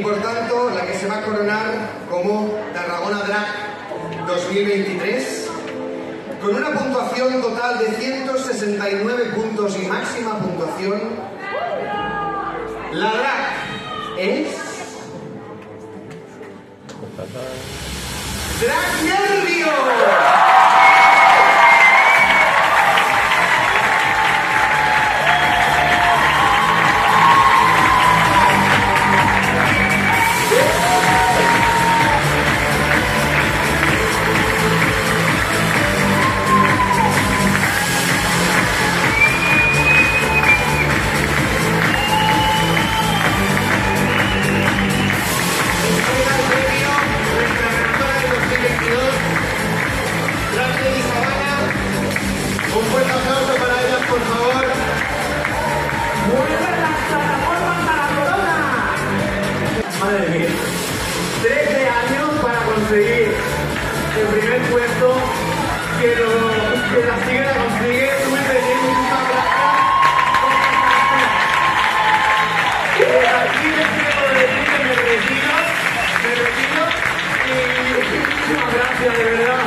y por tanto la que se va a coronar como Tarragona Drag 2023 con una puntuación total de 169 puntos y máxima puntuación. La drag es... ¡Drag conseguir el primer puesto, que, lo, que la sigue, la consigue, tú me pedís mucha plata. Aquí me quiero decir que me retiro, me retiro y muchísimas gracias, de verdad.